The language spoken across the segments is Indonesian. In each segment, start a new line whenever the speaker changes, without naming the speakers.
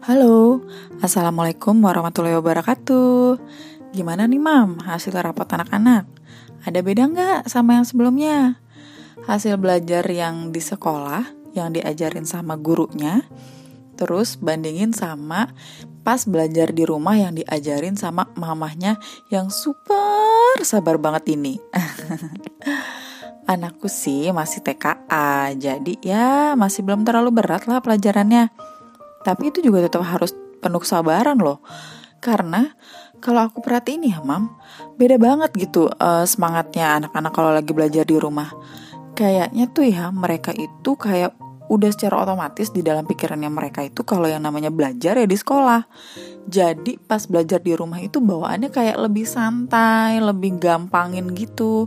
Halo, Assalamualaikum warahmatullahi wabarakatuh Gimana nih mam, hasil rapat anak-anak? Ada beda nggak sama yang sebelumnya? Hasil belajar yang di sekolah, yang diajarin sama gurunya Terus bandingin sama pas belajar di rumah yang diajarin sama mamahnya yang super sabar banget ini Anakku sih masih TKA, jadi ya masih belum terlalu berat lah pelajarannya tapi itu juga tetap harus penuh kesabaran loh. Karena kalau aku perhatiin ya mam, beda banget gitu uh, semangatnya anak-anak kalau lagi belajar di rumah. Kayaknya tuh ya mereka itu kayak udah secara otomatis di dalam pikirannya mereka itu kalau yang namanya belajar ya di sekolah. Jadi pas belajar di rumah itu bawaannya kayak lebih santai, lebih gampangin gitu.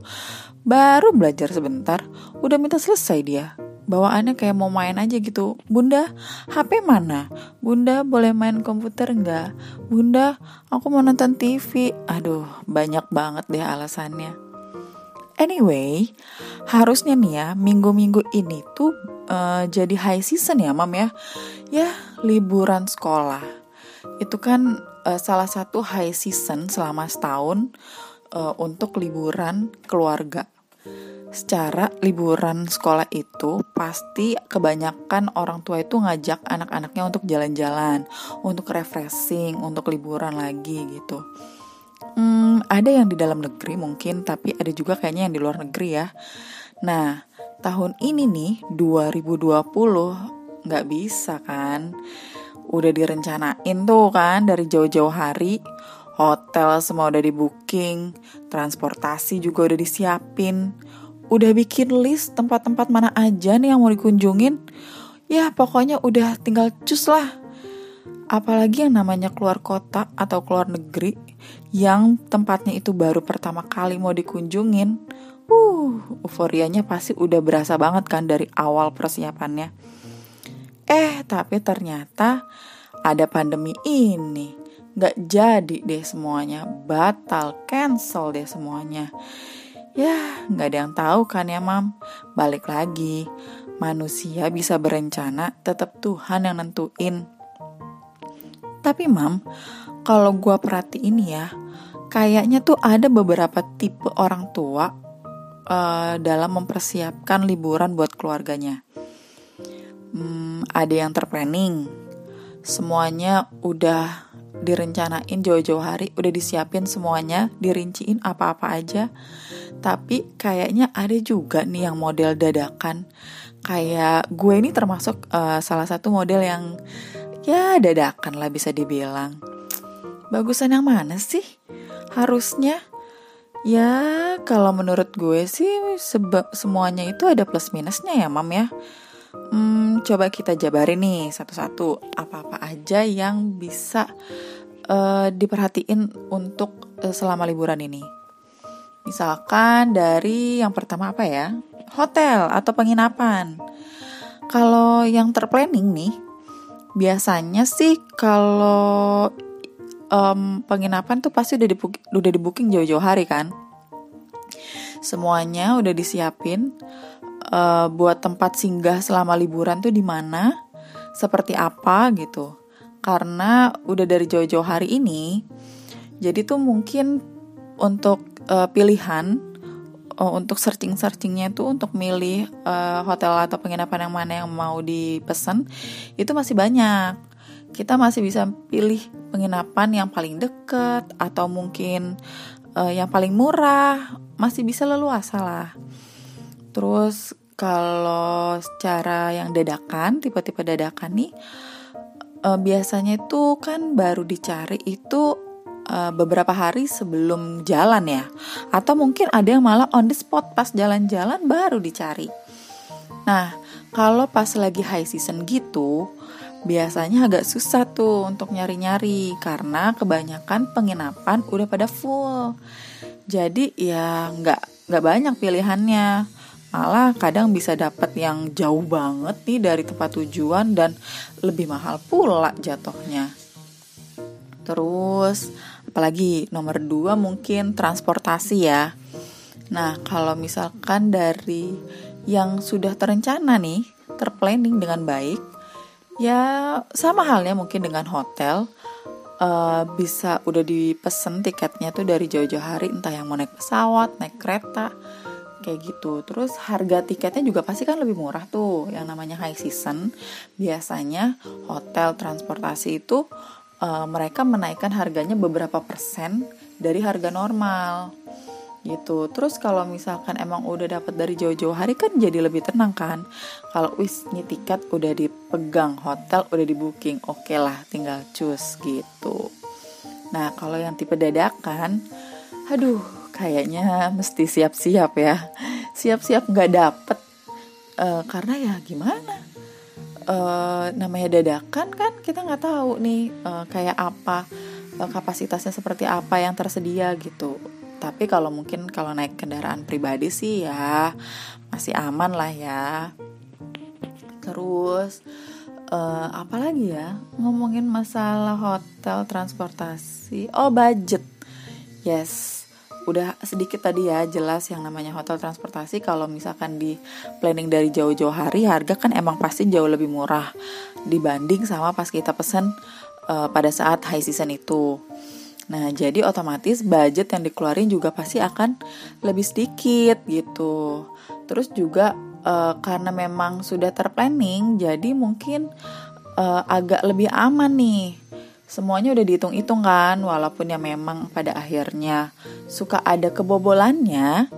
Baru belajar sebentar, udah minta selesai dia bawaannya kayak mau main aja gitu. Bunda, HP mana? Bunda boleh main komputer nggak? Bunda, aku mau nonton TV. Aduh, banyak banget deh alasannya. Anyway, harusnya nih ya minggu-minggu ini tuh uh, jadi high season ya, mam ya. Ya, liburan sekolah. Itu kan uh, salah satu high season selama setahun uh, untuk liburan keluarga secara liburan sekolah itu pasti kebanyakan orang tua itu ngajak anak-anaknya untuk jalan-jalan, untuk refreshing, untuk liburan lagi gitu. Hmm, ada yang di dalam negeri mungkin, tapi ada juga kayaknya yang di luar negeri ya. Nah, tahun ini nih 2020 nggak bisa kan? Udah direncanain tuh kan dari jauh-jauh hari. Hotel semua udah di booking, transportasi juga udah disiapin udah bikin list tempat-tempat mana aja nih yang mau dikunjungin. Ya pokoknya udah tinggal cus lah. Apalagi yang namanya keluar kota atau keluar negeri yang tempatnya itu baru pertama kali mau dikunjungin. Uh, euforianya pasti udah berasa banget kan dari awal persiapannya. Eh, tapi ternyata ada pandemi ini. Gak jadi deh semuanya, batal, cancel deh semuanya. Ya, nggak ada yang tahu kan ya, Mam. Balik lagi, manusia bisa berencana, tetap Tuhan yang nentuin. Tapi, Mam, kalau gue perhatiin ya, kayaknya tuh ada beberapa tipe orang tua uh, dalam mempersiapkan liburan buat keluarganya. Hmm, ada yang terplanning, semuanya udah direncanain jauh-jauh hari, udah disiapin semuanya, dirinciin apa-apa aja. Tapi kayaknya ada juga nih yang model dadakan. Kayak gue ini termasuk uh, salah satu model yang ya dadakan lah bisa dibilang. Bagusan yang mana sih? Harusnya ya kalau menurut gue sih sebab semuanya itu ada plus minusnya ya, Mam ya. Hmm, coba kita jabarin nih satu-satu apa-apa aja yang bisa uh, diperhatiin untuk uh, selama liburan ini. Misalkan dari yang pertama apa ya? Hotel atau penginapan. Kalau yang terplanning nih, biasanya sih kalau um, penginapan tuh pasti udah di udah di booking jauh-jauh hari kan. Semuanya udah disiapin uh, buat tempat singgah selama liburan tuh di mana, seperti apa gitu. Karena udah dari jauh-jauh hari ini jadi tuh mungkin untuk uh, pilihan uh, untuk searching-searchingnya itu untuk milih uh, hotel atau penginapan yang mana yang mau dipesan itu masih banyak. Kita masih bisa pilih penginapan yang paling dekat atau mungkin uh, yang paling murah masih bisa leluasa lah terus kalau secara yang dadakan tipe-tipe dadakan nih uh, biasanya itu kan baru dicari itu uh, beberapa hari sebelum jalan ya. Atau mungkin ada yang malah on the spot pas jalan-jalan baru dicari. Nah kalau pas lagi high season gitu biasanya agak susah tuh untuk nyari-nyari karena kebanyakan penginapan udah pada full. Jadi ya nggak nggak banyak pilihannya malah kadang bisa dapat yang jauh banget nih dari tempat tujuan dan lebih mahal pula jatuhnya. Terus apalagi nomor dua mungkin transportasi ya. Nah kalau misalkan dari yang sudah terencana nih, terplanning dengan baik, Ya sama halnya mungkin dengan hotel uh, bisa udah dipesen tiketnya tuh dari jauh-jauh hari entah yang mau naik pesawat, naik kereta kayak gitu. Terus harga tiketnya juga pasti kan lebih murah tuh yang namanya high season. Biasanya hotel transportasi itu uh, mereka menaikkan harganya beberapa persen dari harga normal gitu. Terus kalau misalkan emang udah dapat dari jauh-jauh hari kan jadi lebih tenang kan. Kalau wis nih tiket udah dipegang, hotel udah di booking, oke okay lah tinggal cus gitu. Nah kalau yang tipe dadakan, aduh kayaknya mesti siap-siap ya. Siap-siap nggak dapet. Uh, karena ya gimana? Uh, namanya dadakan kan kita nggak tahu nih uh, kayak apa kapasitasnya seperti apa yang tersedia gitu. Tapi kalau mungkin kalau naik kendaraan pribadi sih ya masih aman lah ya. Terus uh, apa lagi ya? Ngomongin masalah hotel transportasi. Oh budget. Yes udah sedikit tadi ya jelas yang namanya hotel transportasi kalau misalkan di planning dari jauh-jauh hari harga kan emang pasti jauh lebih murah dibanding sama pas kita pesen uh, pada saat high season itu Nah, jadi otomatis budget yang dikeluarin juga pasti akan lebih sedikit gitu. Terus juga uh, karena memang sudah terplanning, jadi mungkin uh, agak lebih aman nih. Semuanya udah dihitung-hitung kan, walaupun ya memang pada akhirnya suka ada kebobolannya,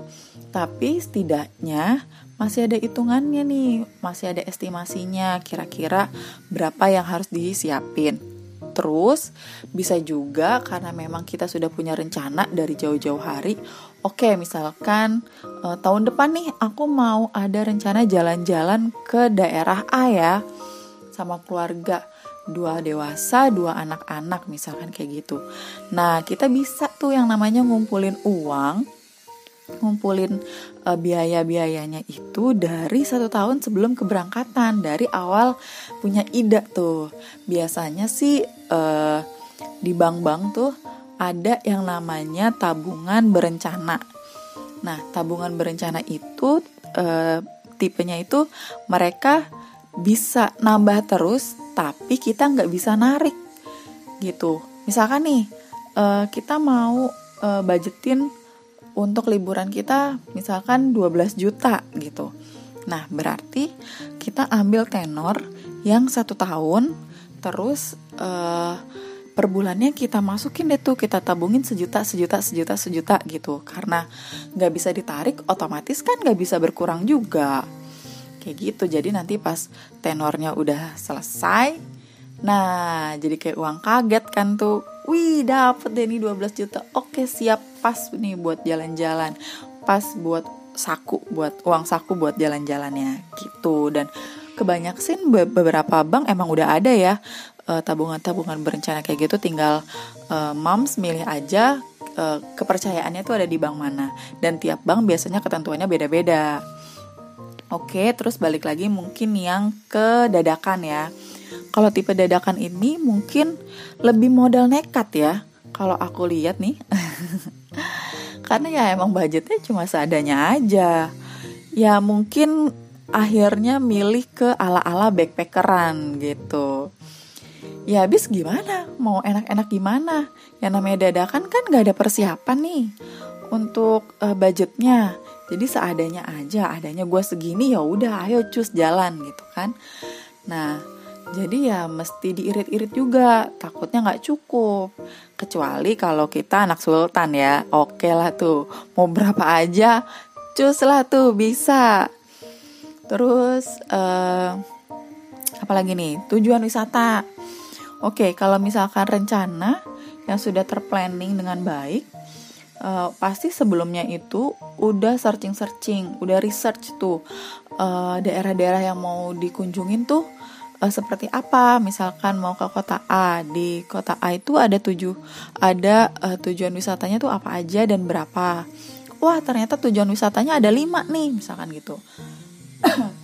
tapi setidaknya masih ada hitungannya nih, masih ada estimasinya kira-kira berapa yang harus disiapin. Terus bisa juga karena memang kita sudah punya rencana dari jauh-jauh hari oke misalkan uh, tahun depan nih aku mau ada rencana jalan-jalan ke daerah A ya sama keluarga dua dewasa dua anak-anak misalkan kayak gitu. Nah kita bisa tuh yang namanya ngumpulin uang ngumpulin uh, biaya-biayanya itu dari satu tahun sebelum keberangkatan dari awal punya ide tuh. Biasanya sih uh, di bank-bank tuh ada yang namanya tabungan berencana. Nah tabungan berencana itu uh, tipenya itu mereka bisa nambah terus tapi kita nggak bisa narik gitu. Misalkan nih uh, kita mau uh, budgetin untuk liburan kita misalkan 12 juta gitu. Nah berarti kita ambil tenor yang satu tahun terus uh, per bulannya kita masukin deh tuh kita tabungin sejuta sejuta sejuta sejuta gitu. Karena nggak bisa ditarik otomatis kan nggak bisa berkurang juga kayak gitu. Jadi nanti pas tenornya udah selesai nah jadi kayak uang kaget kan tuh. Wih dapet deh nih 12 juta. Oke siap. Pas nih buat jalan-jalan. Pas buat saku buat uang saku buat jalan-jalannya. Gitu. Dan kebanyakan sih beberapa bank emang udah ada ya eh, tabungan-tabungan berencana kayak gitu. Tinggal uh, moms milih aja uh, kepercayaannya tuh ada di bank mana. Dan tiap bank biasanya ketentuannya beda-beda Oke, terus balik lagi mungkin yang ke dadakan ya. Kalau tipe dadakan ini mungkin lebih modal nekat ya. Kalau aku lihat nih. Karena ya emang budgetnya cuma seadanya aja. Ya mungkin akhirnya milih ke ala-ala backpackeran gitu. Ya habis gimana? Mau enak-enak gimana? Yang namanya dadakan kan gak ada persiapan nih untuk uh, budgetnya. Jadi seadanya aja, adanya gue segini ya udah, ayo cus jalan gitu kan. Nah, jadi ya mesti diirit-irit juga, takutnya nggak cukup. Kecuali kalau kita anak sultan ya, oke lah tuh. Mau berapa aja, cus lah tuh bisa. Terus uh, apalagi nih, tujuan wisata. Oke, kalau misalkan rencana yang sudah terplanning dengan baik, uh, pasti sebelumnya itu udah searching-searching, udah research tuh daerah daerah-daerah yang mau dikunjungin tuh uh, seperti apa. Misalkan mau ke kota A di kota A itu ada tujuh ada uh, tujuan wisatanya tuh apa aja dan berapa. Wah ternyata tujuan wisatanya ada lima nih misalkan gitu.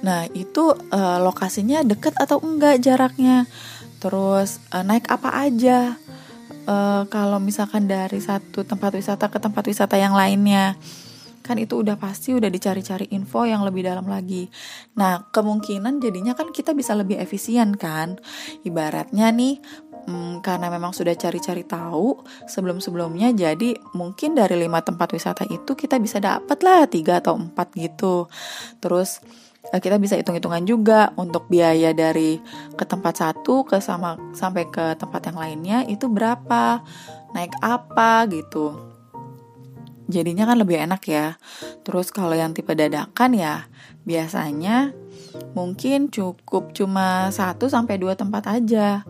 Nah itu uh, lokasinya dekat atau enggak jaraknya? Terus uh, naik apa aja uh, kalau misalkan dari satu tempat wisata ke tempat wisata yang lainnya kan itu udah pasti udah dicari-cari info yang lebih dalam lagi. Nah, kemungkinan jadinya kan kita bisa lebih efisien kan. Ibaratnya nih hmm, karena memang sudah cari-cari tahu sebelum-sebelumnya jadi mungkin dari lima tempat wisata itu kita bisa dapat lah tiga atau empat gitu terus kita bisa hitung-hitungan juga untuk biaya dari ke tempat satu ke sama sampai ke tempat yang lainnya itu berapa naik apa gitu. Jadinya kan lebih enak ya. Terus kalau yang tipe dadakan ya biasanya mungkin cukup cuma satu sampai dua tempat aja.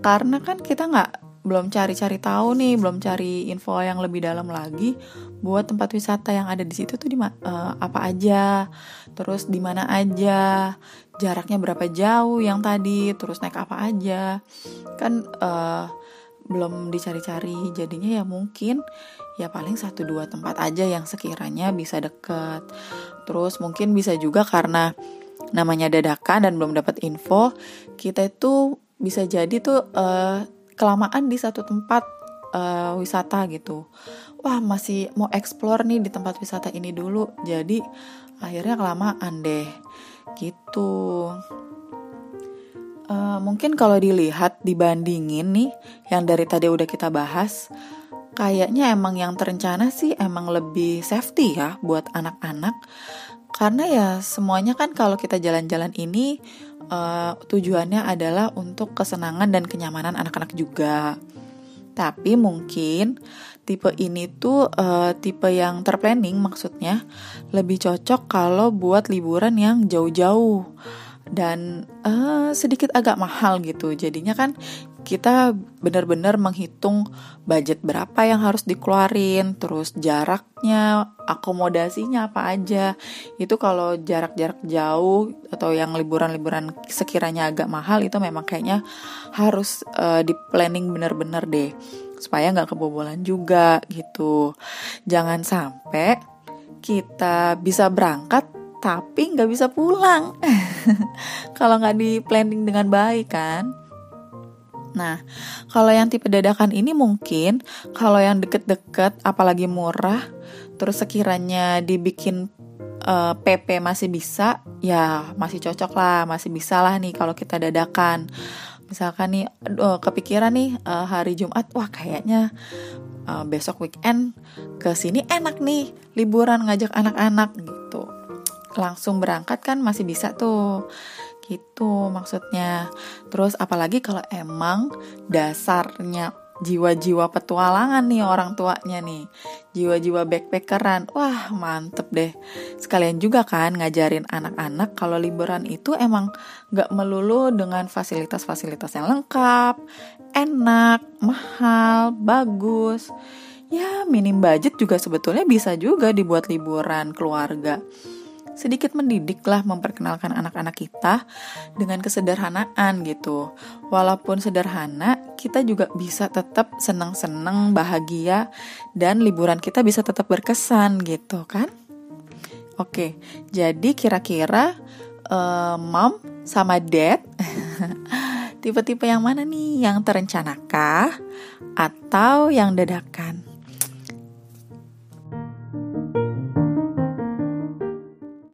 Karena kan kita nggak belum cari-cari tahu nih, belum cari info yang lebih dalam lagi buat tempat wisata yang ada di situ tuh di uh, apa aja, terus di mana aja, jaraknya berapa jauh yang tadi, terus naik apa aja, kan uh, belum dicari-cari, jadinya ya mungkin ya paling satu dua tempat aja yang sekiranya bisa deket, terus mungkin bisa juga karena namanya dadakan dan belum dapat info, kita itu bisa jadi tuh uh, kelamaan di satu tempat uh, wisata gitu. Wah masih mau explore nih di tempat wisata ini dulu. Jadi akhirnya kelamaan deh gitu. Uh, mungkin kalau dilihat dibandingin nih yang dari tadi udah kita bahas, kayaknya emang yang terencana sih emang lebih safety ya buat anak-anak. Karena ya semuanya kan kalau kita jalan-jalan ini uh, tujuannya adalah untuk kesenangan dan kenyamanan anak-anak juga. Tapi mungkin tipe ini tuh uh, tipe yang terplanning maksudnya lebih cocok kalau buat liburan yang jauh-jauh dan uh, sedikit agak mahal gitu. Jadinya kan kita benar-benar menghitung budget berapa yang harus dikeluarin, terus jaraknya, akomodasinya apa aja. Itu kalau jarak-jarak jauh atau yang liburan-liburan sekiranya agak mahal itu memang kayaknya harus uh, di planning benar-benar deh supaya nggak kebobolan juga gitu. Jangan sampai kita bisa berangkat tapi nggak bisa pulang kalau nggak di planning dengan baik kan Nah, kalau yang tipe dadakan ini mungkin kalau yang deket-deket apalagi murah terus sekiranya dibikin uh, eh, PP masih bisa, ya masih cocok lah, masih bisa lah nih kalau kita dadakan. Misalkan nih uh, kepikiran nih uh, hari Jumat, wah kayaknya uh, besok weekend ke sini enak nih liburan ngajak anak-anak gitu. Langsung berangkat kan masih bisa tuh gitu maksudnya. Terus apalagi kalau emang dasarnya jiwa-jiwa petualangan nih orang tuanya nih. Jiwa-jiwa backpackeran. Wah mantep deh. Sekalian juga kan ngajarin anak-anak kalau liburan itu emang gak melulu dengan fasilitas-fasilitas yang lengkap enak mahal bagus. Ya minim budget juga sebetulnya bisa juga dibuat liburan keluarga sedikit mendidik lah memperkenalkan anak-anak kita dengan kesederhanaan gitu. Walaupun sederhana, kita juga bisa tetap senang-senang, bahagia, dan liburan kita bisa tetap berkesan gitu kan? Oke, jadi kira-kira uh, mom sama dad tipe-tipe yang mana nih? Yang terencanakah atau yang dadakan?